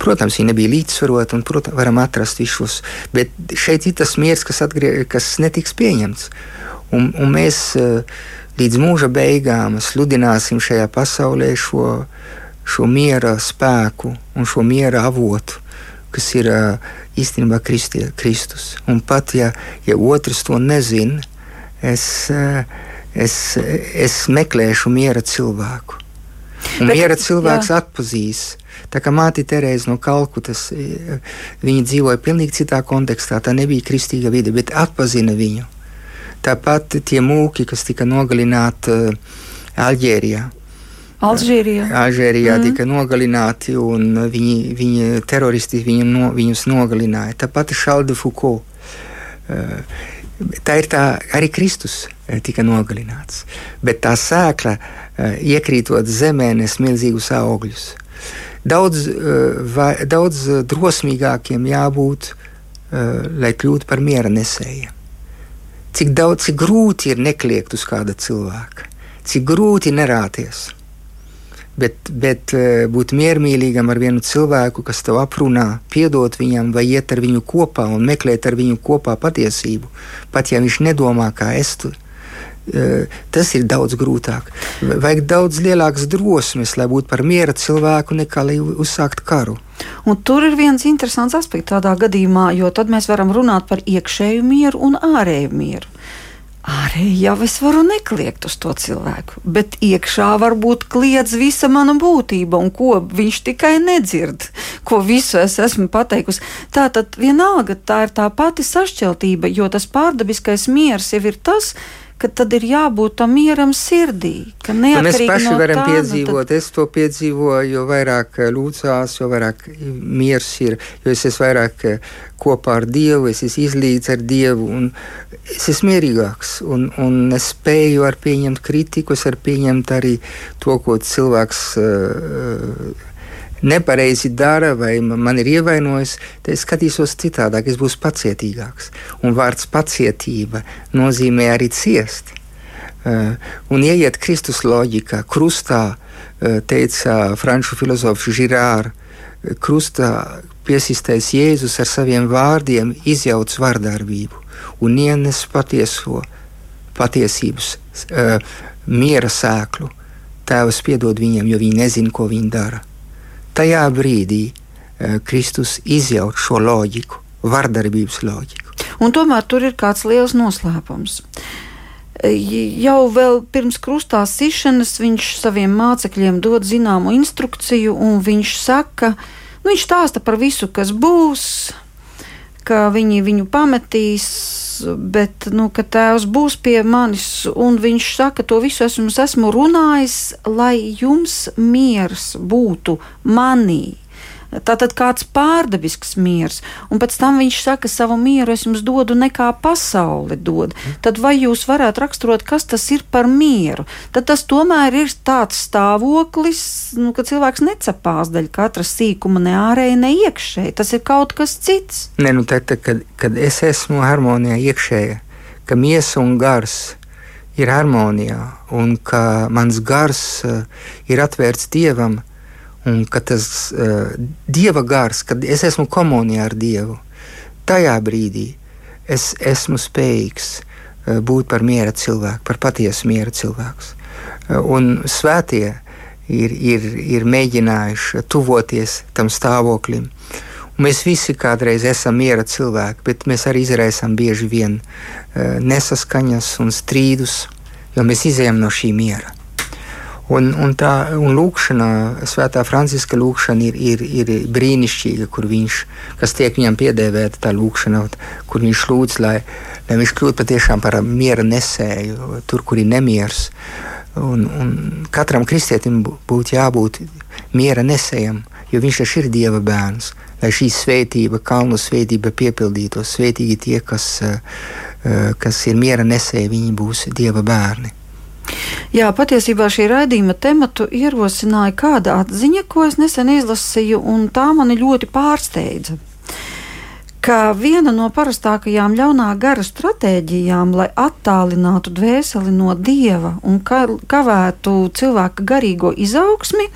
Protams, viņa nebija līdzsvarota, un, protams, varam atrast visus. Bet šeit ir tas miers, kas, atgrie, kas netiks pieņemts. Un, un mēs eh, līdz mūža beigām sludināsim šajā pasaulē šo, šo miera spēku un šo miera avotu, kas ir eh, īstenībā Kristie, Kristus. Un pat ja, ja otrs to nezina, es, eh, es, es meklēšu miera cilvēku. Un Bet, miera cilvēks jā. atpazīs. Tā kā māte Terēza no Kalkutas, viņa dzīvoja pavisam citā kontekstā. Tā nebija kristīga vide, bet atpazina viņu. Tāpat tie mūki, kas tika nogalināti uh, Alžērijā. Alžīrijā. Alžērijā mm. tika nogalināti, un viņi, viņi teroristi viņu no, viņus nogalināja. Tāpat Šalda Fuko. Uh, tā ir tā, arī Kristus tika nogalināts. Bet tā sēkla, iekrītot zemē, nes milzīgus augļus. Daudz, vai, daudz drosmīgākiem jābūt, lai kļūtu par miera nesējiem cik daudz, cik grūti ir nekliegt uz kāda cilvēka, cik grūti nerāties. Bet, bet eh, būt miermīlīgam ar vienu cilvēku, kas tev aprunā, piedot viņam, vai iet ar viņu kopā un meklēt ar viņu kopā patiesību, pat ja viņš nedomā kā es. Tu, eh, tas ir daudz grūtāk. Vajag daudz lielākas drosmes, lai būtu par miera cilvēku, nekā lai uzsākt karu. Un tur ir viens interesants aspekts tādā gadījumā, jo tad mēs varam runāt par iekšēju mieru un ārēju mieru. Ārēji jau es varu nekliegt uz to cilvēku, bet iekšā varbūt kliedz visa mana būtība, un ko viņš tikai nedzird, ko visu es esmu pateikusi. Tā tad vienalga tā ir tā pati sašķeltība, jo tas pārdabiskais miers jau ir tas, ka tad ir jābūt tam mieram sirdī. Mēs paši no varam tā, nu piedzīvot, tad... es to piedzīvoju, jo vairāk eh, lūdzās, jo vairāk miers ir, jo es esmu vairāk eh, kopā ar Dievu, es esmu izlīdz ar Dievu, un es esmu mierīgāks, un, un es spēju ar pieņemt kritiku, es varu pieņemt arī to, ko cilvēks. Uh, nepareizi dara vai man ir ievainojis, tad es skatīšos citādāk, es būšu pacietīgāks. Un vārds pacietība nozīmē arī ciest. Uh, un ieiet Kristus loģikā, krustā, uh, teica franču filozofs Žirārs, krustā piesistais Jēzus ar saviem vārdiem izjauc vardarbību un ienes patieso, patiesības, uh, miera sēklu. Tēvs piedod viņiem, jo viņi nezina, ko viņi dara tajā brīdī uh, Kristus izjauc šo loģiku, vardarbības loģiku. Un tomēr tur ir kāds liels noslēpums. Jau vēl pirms krustā sišanas viņš saviem mācekļiem dod zināmu instrukciju, un viņš saka, nu, viņš stāsta par visu, kas būs, ka viņi viņu pametīs, bet nu, tēvs būs pie manis, viņš saka, to visu esmu, esmu runājis, lai jums miers būtu manī. Tātad kāds pārdabisks miers, un pēc tam viņš saka, savu mieru es jums dodu, nekā pasaule dod. Tad vai jūs varētu raksturot, kas tas ir par mieru? Tad tas tomēr ir tāds stāvoklis, nu, ka cilvēks necepās daļa katra sīkuma, ne ārēji, ne iekšēji. Tas ir kaut kas cits. Nē, nu tad, kad, kad es esmu harmonijā iekšējā, ka miesa un gars ir harmonijā, un ka mans gars uh, ir atvērts dievam, un ka tas uh, dieva gars, kad es esmu komunijā ar Dievu, tajā brīdī es esmu spējīgs uh, būt par miera cilvēku, par patiesu miera cilvēku. Uh, un svētie ir, ir, ir mēģinājuši tuvoties tam stāvoklim. Un mēs visi kādreiz esam miera cilvēki, bet mēs arī izraisām bieži vien uh, nesaskaņas un strīdus, jo mēs izējām no šī miera. Un, un tā un lūkšana, Svētā Franciska lūkšana ir, ir, ir brīnišķīga, kur viņš, kas tiek viņam piedēvēta, tā lūkšana, kur viņš lūdz, lai, lai viņš kļūtu patiešām par miera nesēju, tur, kur ir nemieris. Un, un katram kristietim būtu jābūt miera nesējam, jo viņš taču ir Dieva bērns. Lai šī svētība, kalnu svētība piepildītos, svētīgi tie, kas, eh, eh, kas ir miera nesēji, viņi būs Dieva bērni. Jā, patiesībā šī raidījuma tematu ierosināja kāda atziņa, ko es nesen izlasīju, un tā mani ļoti pārsteidza. Ka viena no parastākajām ļaunā gara stratēģijām, lai attālinātu dvēseli no dieva un kavētu cilvēka garīgo izaugsmi,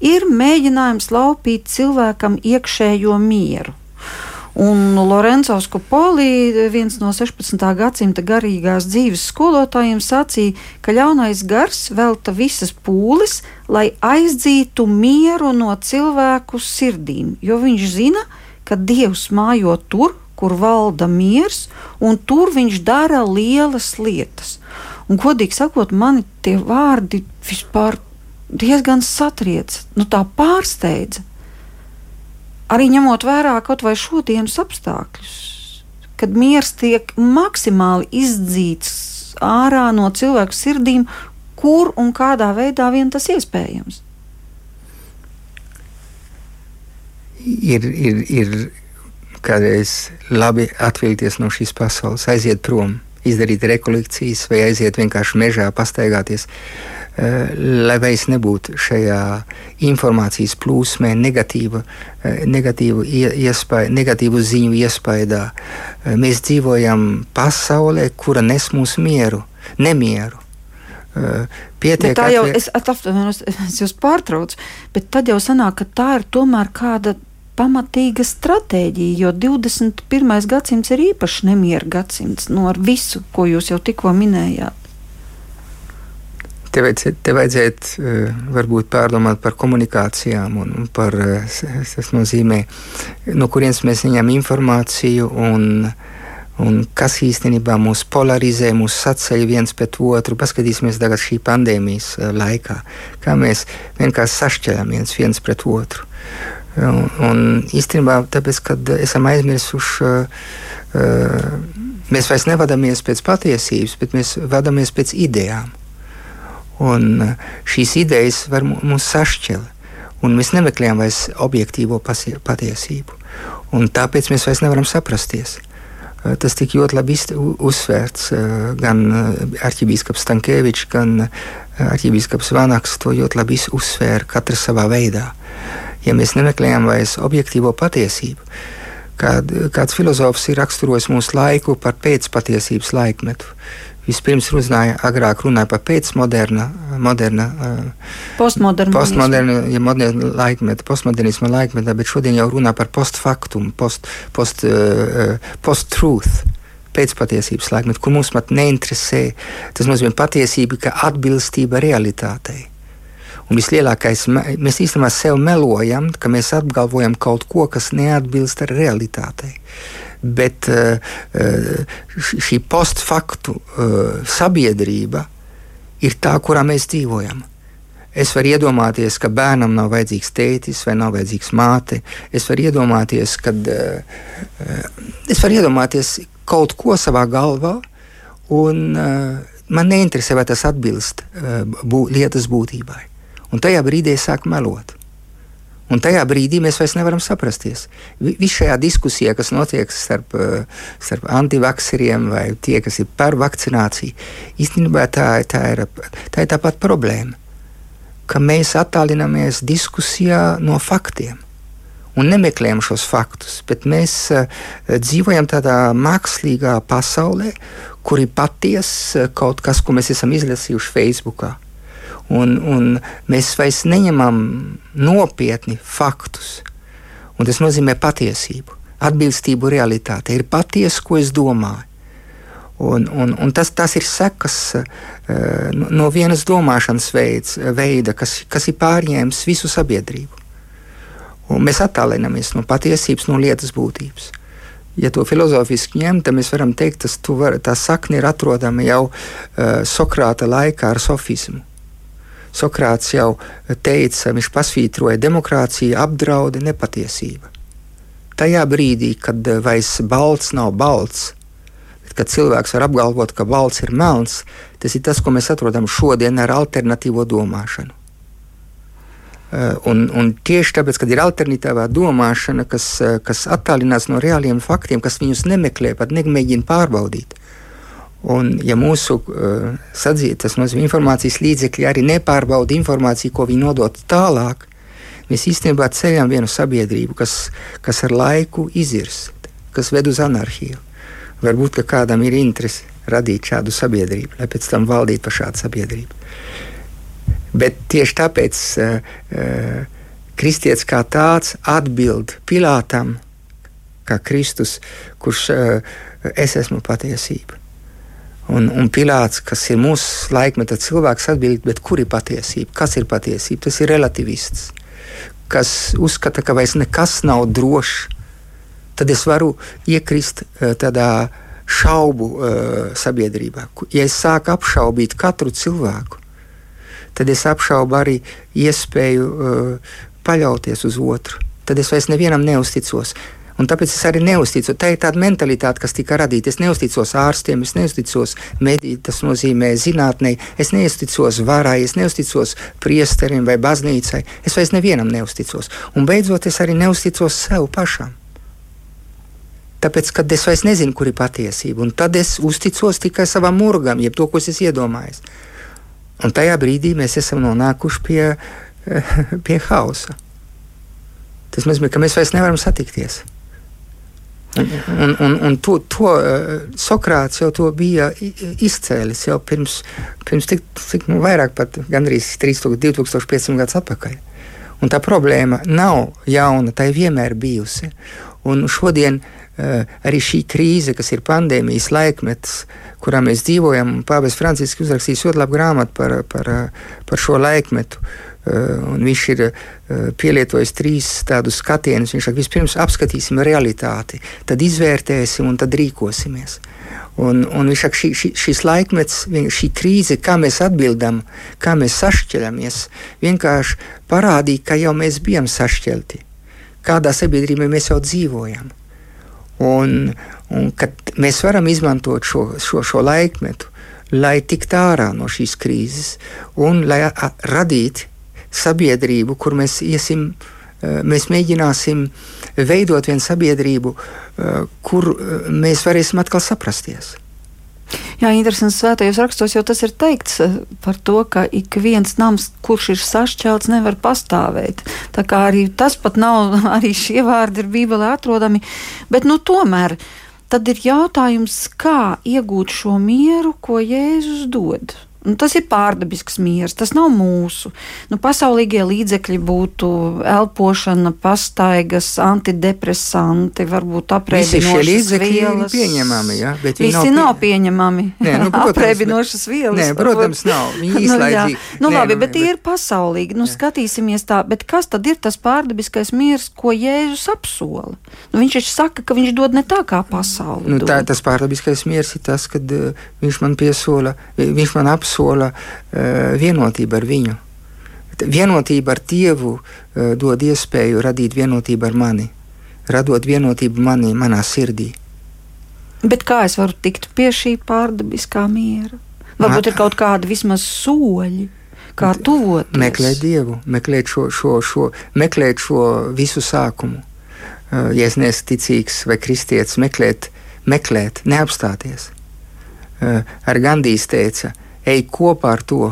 ir mēģinājums laupīt cilvēkam iekšējo mieru. Un Lorenzo Skopoli, viens no 16. gadsimta garīgās dzīves skolotājiem, sacīja, ka ļaunais gars velta visas pūles, lai aizdzītu mieru no cilvēku sirdīm, jo viņš zina, ka Dievs mājo tur, kur valda miers, un tur viņš dara lielas lietas. Un, godīgi sakot, mani tie vārdi vispār diezgan satriec, nu tā pārsteidza arī ņemot vērā kaut vai šodienas apstākļus, kad miers tiek maksimāli izdzīts ārā no cilvēku sirdīm, kur un kādā veidā vien tas iespējams. Ir, ir, ir kādreiz labi atvilkties no šīs pasaules, aiziet prom, izdarīt rekolekcijas vai aiziet vienkārši mežā, pastaigāties. Eh, lai vairs nebūtu šajā informācijas plūsmē, negatīva, eh, negatīvu, iespēju, negatīvu ziņu iespējā. Eh, mēs dzīvojam pasaulē, kura nes mums mieru, nemieru. Pietiek, tā jau es, atvainojos, es jūs pārtraucu, bet tad jau sanāk, ka tā ir tomēr kāda pamatīga stratēģija, jo 21. gadsimts ir īpaši nemieru gadsimts no nu, visu, ko jūs jau tikko minējāt. Te vajadzētu, vajadzētu eh, varbūt pārdomāt par komunikācijām un, un par eh, tas nozīmē, no kurienes mēs saņemam informāciju un, un kas īstenībā mūs polarizē, mūs saceļ viens pret otru. Paskatīsimies tagad šī pandēmijas eh, laikā, kā mēs vienkārši sašķeļam viens, viens pret otru. Un, un īstenībā tāpēc, ka esam aizmirsuši, uh, mēs vairs nevadāmies pēc patiesības, bet mēs vadāmies pēc idejām. Un šīs idejas var mūs sašķelt un mēs nemeklējam vairs objektīvo patiesību. Un tāpēc mēs vairs nevaram saprasties. Eh, tas tika ļoti labi uzsvērts gan arhibīskaps Stankēvičs, gan arhibīskaps Vanaks. To ļoti labi uzsvēra katrs savā veidā. Ja mēs nemeklējam vairs objektīvo patiesību, kād, kāds filozofs ir raksturojis mūsu laiku par pēcpatiesības laikmetu, Vispirms runāja, agrāk runāja par pēcmoderna, moderna, postmoderna, postmoderna, ja moderna laikmeta, postmodernisma laikmeta, bet šodien jau runā par postfaktumu, post, post, uh, post-truth. Pēcpatiesības laikmetu, kur mums pat neinteresē. Tas nozīmē patiesība, ka atbilstība realitātei. Un vislielākais, mēs īstenībā sev melojam, ka mēs apgalvojam kaut ko, kas neatbilst realitātei bet eh, eh, šī postfaktu eh, sabiedrība ir tā, kurā mēs dzīvojam. Es varu iedomāties, ka bērnam nav vajadzīgs tētis vai nav vajadzīgs māte. Es varu iedomāties, ka es varu iedomāties kaut ko savā galvā, un man neinteresē, vai tas atbilst lietas būtībai. Un tajā brīdī es sāku melot. Un tajā brīdī mēs vairs nevaram saprasties. Viss šajā diskusijā, kas notiek starp, eh, starp antivakseriem vai tie, kas ir par vakcināciju, īstenībā tā, tā, ir, tā ir tā pati problēma. Ka mēs attālināmies diskusijā no faktiem un nemeklējam šos faktus, bet mēs uh, dzīvojam tādā mākslīgā pasaulē, kur ir patiesa kaut kas, ko mēs esam izlasījuši Facebookā. Un, un mēs vairs neņemam nopietni faktus. Un tas nozīmē patiesību, atbilstību realitātei. Ir patiesa, ko es domāju. Un, un, un tas, tas ir sekas uh, no vienas domāšanas veids, veida, kas, kas ir pārņēmis visu sabiedrību. Un mēs attālinamies no patiesības, no lietas būtības. Ja to filozofiski ņemt, tad mēs varam teikt, ka var, tā sakne ir atrodama jau uh, Sokrāta laikā ar sofismu. Sokrāts jau teica, viņš pasvītroja, demokrātija apdrauda nepatiesība. Tajā brīdī, kad vairs balts nav balts, bet kad cilvēks var apgalvot, ka balts ir melns, tas ir tas, ko mēs atrodam šodien ar alternatīvo domāšanu. Eh, un, un tieši tāpēc, kad ir alternatīvā domāšana, kas, eh, kas attālinās no reāliem faktiem, kas viņus nemeklē, pat nemēģina pārbaudīt, Un, ja mūsu uh, sadzīves, nozīmē informācijas līdzekļi arī nepārbauda informāciju, ko viņi nodod tālāk, mēs īstenībā ceļam vienu sabiedrību, kas, kas ar laiku izirst, kas ved uz anarhiju. Varbūt kādam ir interese radīt šādu sabiedrību, lai pēc tam valdītu par šādu sabiedrību. Bet tieši tāpēc uh, uh, kristietis kā tāds atbild Pilātam, kā Kristus, kurš uh, es esmu patiesība. Un, un Pilārs, kas ir mūsu laikmeta cilvēks, atbild, kur ir patiesība? Kas ir patiesība? Tas ir relativists, kas uzskata, ka vairs nekas nav drošs. Tad es varu iekrist uh, tādā šaubu uh, sabiedrībā. Ja es sāku apšaubīt katru cilvēku, tad es apšaubu arī iespēju uh, paļauties uz otru. Tad es vairs nevienam neusticos. Un tāpēc es arī neusticos. Tā ir tāda mentalitāte, kas tika radīta. Es neusticos ārstiem, es neusticos medijiem, tas nozīmē zinātnē, es neusticos varai, es neusticos priesterim vai baznīcai. Es vairs nevienam neusticos. Un beidzot, es arī neusticos sev pašam. Tāpēc, kad es vairs nezinu, kur ir patiesība, un tad es uzticos tikai savam murgam, jeb to, ko es iedomājos. Un tajā brīdī mēs esam nonākuši pie, <laughs> pie hausa. Tas nozīmē, ka mēs vairs nevaram satikties. Un, un, un to, to uh, Sokrāts jau to bija izcēlis jau pirms, pirms tik, tik nu, vairāk, pat gandrīz 2500 gadus atpakaļ. Un tā problēma nav jauna, tā ir vienmēr bijusi. Un šodien uh, arī šī krīze, kas ir pandēmijas laikmets, kurā mēs dzīvojam, Pāvils Francisks uzrakstīs ļoti labu grāmatu par, par, par šo laikmetu. Uh, Eh, un viņš ir eh, pielietojis trīs tādus skatienus. Viņš saka, vispirms apskatīsim realitāti, tad izvērtēsim un tad rīkosimies. Un, un viņš saka, šī, šī, šis laikmets, šī krīze, kā mēs atbildam, kā mēs sašķelamies, vienkārši parādīja, ka jau mēs bijām sašķelti. kādā sabiedrībā mēs jau dzīvojam. Un, un kad mēs varam izmantot šo, šo, šo laikmetu, lai tiktu ārā no šīs krīzes un lai radītu sabiedrību, kur mēs iesim, mēs mēģināsim veidot vienu sabiedrību, kur mēs varēsim atkal saprasties. Jā, interesants svētajos rakstos jau tas ir teikts eh, par to, ka ik viens nams, kurš ir sašķelts, nevar pastāvēt. Tā kā arī tas pat nav, <laughs> arī šie vārdi ir Bībelē atrodami, bet nu tomēr. Tad ir jautājums, kā iegūt šo mieru, ko Jēzus dod. Nu, tas ir pārdabisks miers, tas nav mūsu. Nu, pasaulīgie līdzekļi būtu elpošana, pastaigas, antidepresanti, varbūt apreibinošas vielas. Pieņemami, ja, bet Visi nav, nav pieņemami. Nē, nu, <laughs> protams, apreibinošas vielas. Nē, protams, nav. <laughs> Viņi izlaidīgi. nu, nu, nē, labi, nu, bet tie ir pasaulīgi. Nu, skatīsimies tā, bet kas tad ir tas pārdabiskais miers, ko Jēzus apsola? Nu, viņš taču saka, ka viņš dod ne tā kā pasauli. Nu, tā, tas pārdabiskais miers ir tas, kad uh, viņš man piesola, viņš man apsola apsola uh, vienotību ar viņu. Vienotība ar Dievu uh, dod iespēju radīt vienotību ar mani, radot vienotību manī, manā sirdī. Bet kā es varu tikt pie šī pārdabiskā miera? Varbūt ir kaut kādi vismaz soļi, kā tuvoties. Meklēt Dievu, meklēt šo, šo, šo, meklēt šo visu sākumu. Uh, ja es neesmu ticīgs vai kristietis, meklēt, meklēt, neapstāties. Ar Gandijs teica, ej kopā ar to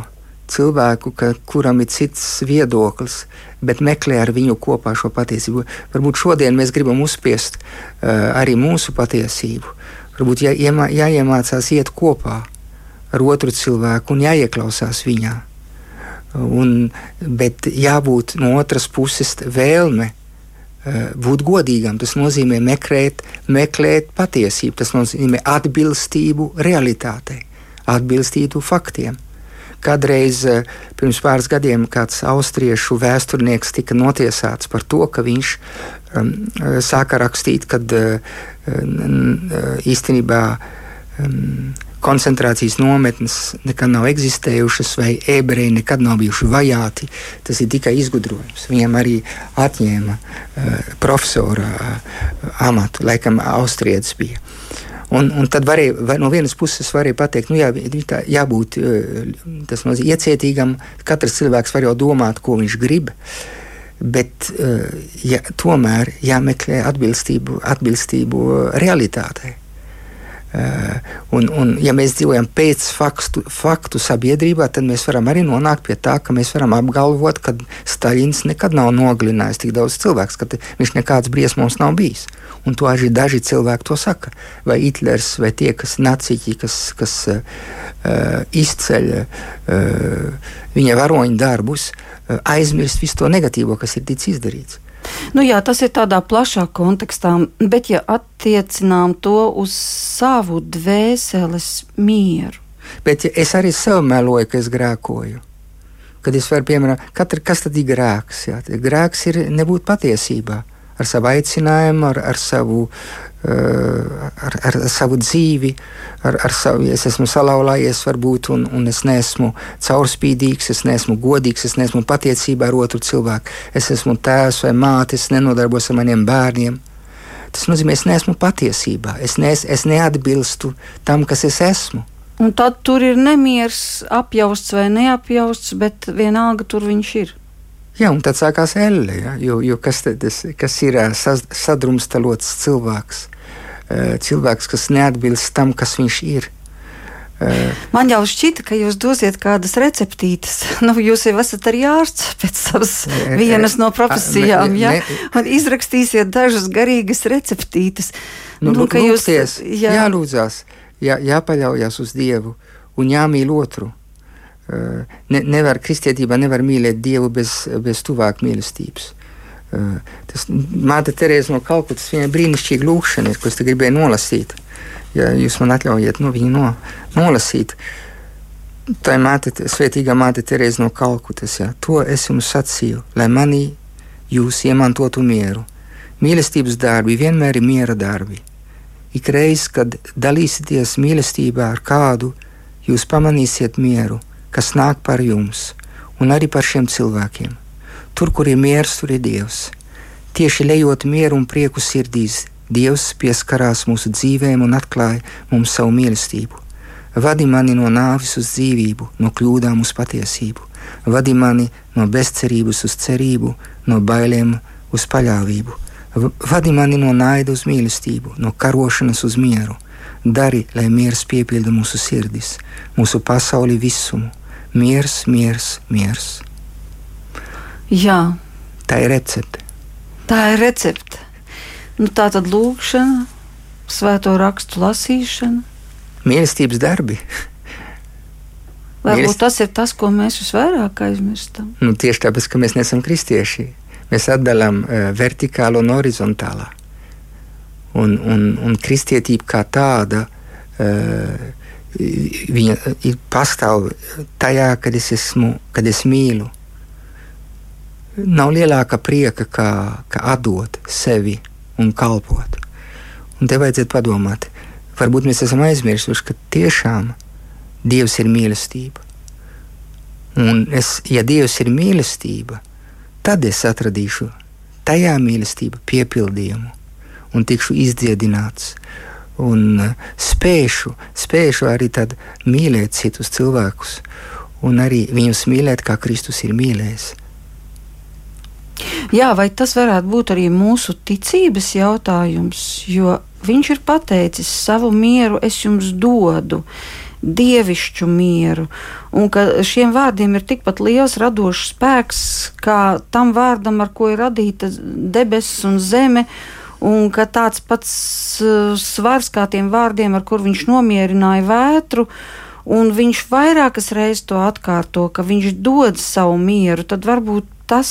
cilvēku, ka, kuram ir cits viedoklis, bet meklē ar viņu kopā šo patiesību. Varbūt šodien mēs gribam uzspiest uh, arī mūsu patiesību. Varbūt jā, iemā, jāiemācās iet kopā ar otru cilvēku un jāieklausās viņā. Un, bet jābūt no otras puses vēlme uh, būt godīgam. Tas nozīmē meklēt, meklēt patiesību, tas nozīmē atbilstību realitātei atbilstītu faktiem. Kādreiz eh, pirms pāris gadiem kāds austriešu vēsturnieks tika notiesāts par to, ka viņš um, sāka rakstīt, ka uh, īstenībā um, koncentrācijas nometnes nekad nav eksistējušas, vai ebreji nekad nav bijuši vajāti. Tas ir tikai izgudrojums. Viņam arī atņēma uh, profesora uh, amatu, laikam, austrietis bija. Un, un tad var, no vienas puses varēja pateikt, nu jā, tā, jābūt tas nozīmē iecietīgam. Katrs cilvēks var jau domāt, ko viņš grib. Bet ja, tomēr jāmeklē atbilstību, atbilstību realitātei. Un, un, ja mēs dzīvojam pēc faktu, faktu sabiedrībā, tad mēs varam arī nonākt pie tā, ka mēs varam apgalvot, ka Staļins nekad nav nogalinājis tik daudz cilvēku, ka viņš nekāds briesmos nav bijis. Un to arī daži cilvēki to saka. Vai Hitlers, vai tie, kas naciķi, kas, kas uh, izceļ uh, viņa varoņu darbus, uh, aizmirst visu to negatīvo, kas ir ticis izdarīts. Nu jā, tas ir tādā plašā kontekstā, bet ja attiecinām to uz savu dvēseles mieru. Bet ja es arī sev meloju, ka es grēkoju. Kad es varu piemēram, katra, kas tad ir grēks? Jā? Grēks ir nebūt patiesībā. Ar savu aicinājumu, ar, ar, savu, uh, ar, ar savu dzīvi, ar, ar savu, es esmu salauzājies, varbūt, un, un es neesmu caurspīdīgs, es neesmu godīgs, es neesmu patiecībā ar otru cilvēku. Es esmu tēvs vai māte, es nenodarbos ar maniem bērniem. Tas nozīmē, es neesmu patiesībā, es, nes, es neatbilstu tam, kas es esmu. Un tad tur ir nemieris, apjausts vai neapjausts, bet vienalga tur viņš ir. Jā, un tad sākās elle, ja? jo, jo kas, tas, kas ir sadrumstalots cilvēks, cilvēks, kas neatbilst tam, kas viņš ir. Man jau šķita, ka jūs dosiet kādas receptītes. <laughs> Nu, jūs jau esat arī ārsts pēc savas vienas no profesijām, ja? un izrakstīsiet dažas garīgas receptītes. Nu, nu, jūs, jā. jālūdzās, jā, jāpaļaujas uz Dievu un jāmīl otru. Ne, nevar, kristietībā nevar mīlēt Dievu bez, bez tuvāk mīlestības. Tas Māte Terēza no Kalkutas viņa brīnišķīga lūkšana ko es te gribēju nolasīt. Ja jūs man atļaujiet nu, viņu no, nolasīt. Tā ir māte, svētīgā māte Terēza no Kalkutas. Ja. To es jums sacīju, lai manī jūs iemantotu mieru. Mīlestības darbi vienmēr ir miera darbi. Ikreiz, kad dalīsieties mīlestībā ar kādu, jūs pamanīsiet mieru kas nāk par jums un arī par šiem cilvēkiem. Tur, kur ir miers, tur ir Dievs. Tieši lejot mieru un prieku sirdīs, Dievs pieskarās mūsu dzīvēm un atklāja mums savu mīlestību. Vadi mani no nāves uz dzīvību, no kļūdām uz patiesību. Vadi mani no bezcerības uz cerību, no bailēm uz paļāvību. Vadi mani no naida uz mīlestību, no karošanas uz mieru. Dari, lai miers piepilda mūsu sirdis, mūsu pasauli visumu. Miers, miers, miers. Jā. Tā ir recepte. Tā ir recepte. Nu, tā tad lūkšana, svēto rakstu lasīšana. Mīlestības darbi. Varbūt Mīlest... tas ir tas, ko mēs visvairāk aizmirstam. Nu, tieši tāpēc, ka mēs neesam kristieši. Mēs atdalām uh, vertikālo un horizontālā. Un, un, un kristietība kā tāda, uh, viņa ir pastāv tajā, kad es esmu, kad es mīlu. Nav lielāka prieka, kā, kā atdot sevi un kalpot. Un te vajadzētu padomāt, varbūt mēs esam aizmirsuši, ka tiešām Dievs ir mīlestība. Un es, ja Dievs ir mīlestība, tad es atradīšu tajā mīlestībā piepildījumu un tikšu izdziedināts. Un spēšu, spēšu arī mīlēt citus cilvēkus, un arī viņus mīlēt, kā Kristus ir mīlējis. Jā, vai tas varētu būt arī mūsu ticības jautājums, jo viņš ir pateicis savu mieru es jums dodu. Dievišķu mieru, un ka šiem vārdiem ir tikpat liels radošs spēks, kā tam vārdam, ar ko ir radīta debesis un zeme, un ka tāds pats uh, svars kā tiem vārdiem, ar kur viņš nomierināja vētru, un viņš vairākas reizes to atkārto, ka viņš dod savu mieru, tad varbūt tas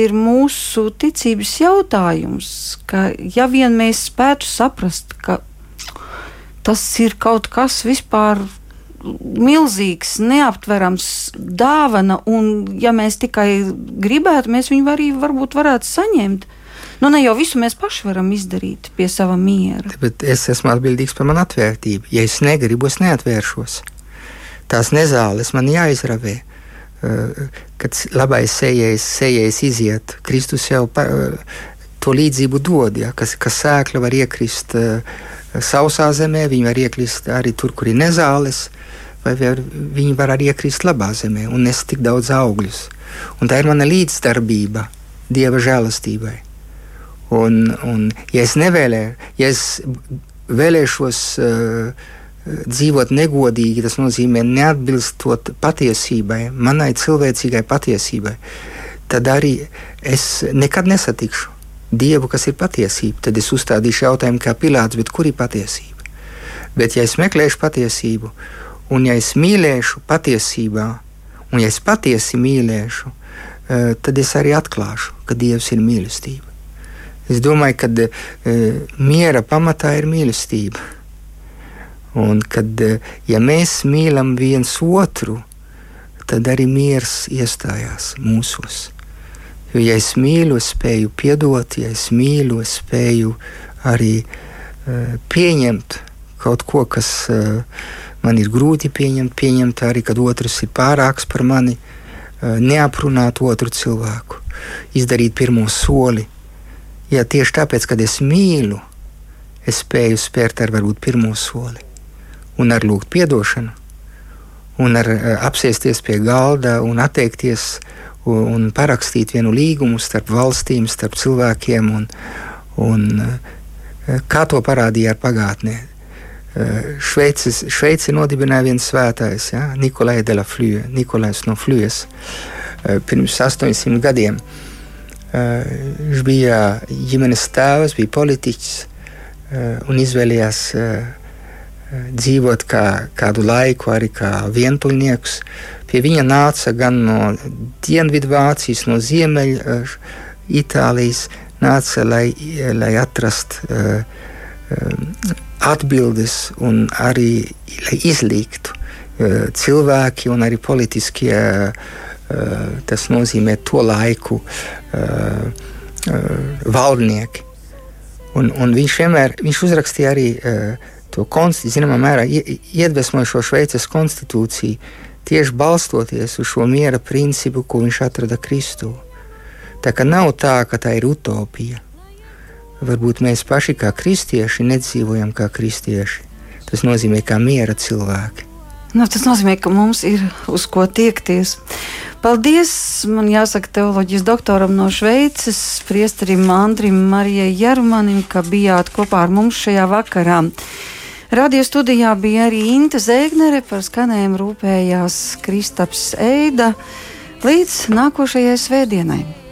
ir mūsu ticības jautājums. Ka, ja vien mēs spētu saprast, ka tas ir kaut kas vispār milzīgs, neaptverams dāvana, un ja mēs tikai gribētu, mēs viņu arī varbūt varētu saņemt. Nu, ne jau visu mēs paši varam izdarīt pie sava miera. Bet es esmu atbildīgs par manu atvērtību. Ja es negribu, es neatvēršos. Tās nezāles man jāizravē. Eh, kad labais sējais, sējais iziet, Kristus jau pa, eh, to līdzību dod, ja, kas, kas sēkla var iekrist uh, sausā zemē, viņi var iekrist arī tur, kur ir nezāles, vai var, viņi var arī iekrist labā zemē un nes tik daudz augļus. Un tā ir mana līdzdarbība Dieva žēlastībai. Un, un ja es nevēlēju, ja es vēlēšos uh, dzīvot negodīgi, tas nozīmē neatbilstot patiesībai, manai cilvēcīgai patiesībai, tad arī es nekad nesatikšu Dievu, kas ir patiesība. Tad es uzstādīšu jautājumu, kā Pilārs, kur ir patiesība? Bet, ja es meklēšu patiesību, un ja es mīlēšu patiesībā, un ja es patiesi mīlēšu, eh, tad es arī atklāšu, ka Dievs ir mīlestība. Es domāju, ka eh, miera pamatā ir mīlestība. Un kad eh, ja mēs mīlam viens otru, tad arī miers iestājās mūsos. Jo, ja es mīlu, es spēju piedot, ja es mīlu, es spēju arī uh, pieņemt kaut ko, kas uh, man ir grūti pieņemt, pieņemt arī, kad otrs ir pārāks par mani, uh, neaprunāt otru cilvēku, izdarīt pirmo soli. Ja tieši tāpēc, kad es mīlu, es spēju spērt ar varbūt pirmo soli un ar lūgt atdošanu, un ar eh, apsēsties pie galda un atteikties un parakstīt vienu līgumu starp valstīm, starp cilvēkiem, un, un eh, kā to parādīja ar pagātnē. Eh, Šveicis, Šveici nodibināja viens svētājs, ja? Nikolai de la Flue, Nikolais no Flues, pirms 800 gadiem. Viņš bija ģimenes tēvs, bija politiķis un izvēlējās dzīvot kā, kādu laiku arī kā vientuļnieks. Pie viņa nāca gan no Dienvidvācijas, no Ziemeļa Itālijas, nāca, lai, lai atrastu atbildes un arī izlīgtu cilvēki un arī politiskie, uh, tas nozīmē to laiku uh, uh, valdnieki. Un, un viņš vienmēr viņš uzrakstīja arī to zināmā mērā iedvesmoja šo Šveices konstitūciju tieši balstoties uz šo miera principu, ko viņš atrada Kristū. Tā ka nav tā, ka tā ir utopija. Varbūt mēs paši kā kristieši nedzīvojam kā kristieši. Tas nozīmē, kā miera cilvēki. Nu, tas nozīmē, ka mums ir uz ko tiekties. Paldies! Man jāsaka teoloģijas doktoram no Šveices, priesterim Andrim Marijai Jermanim, ka bijāt kopā ar mums šajā vakarā. Radio studijā bija arī Inte Zēgnere, par skanējumu rūpējās Kristaps Eida. Līdz nākošajai svētdienai!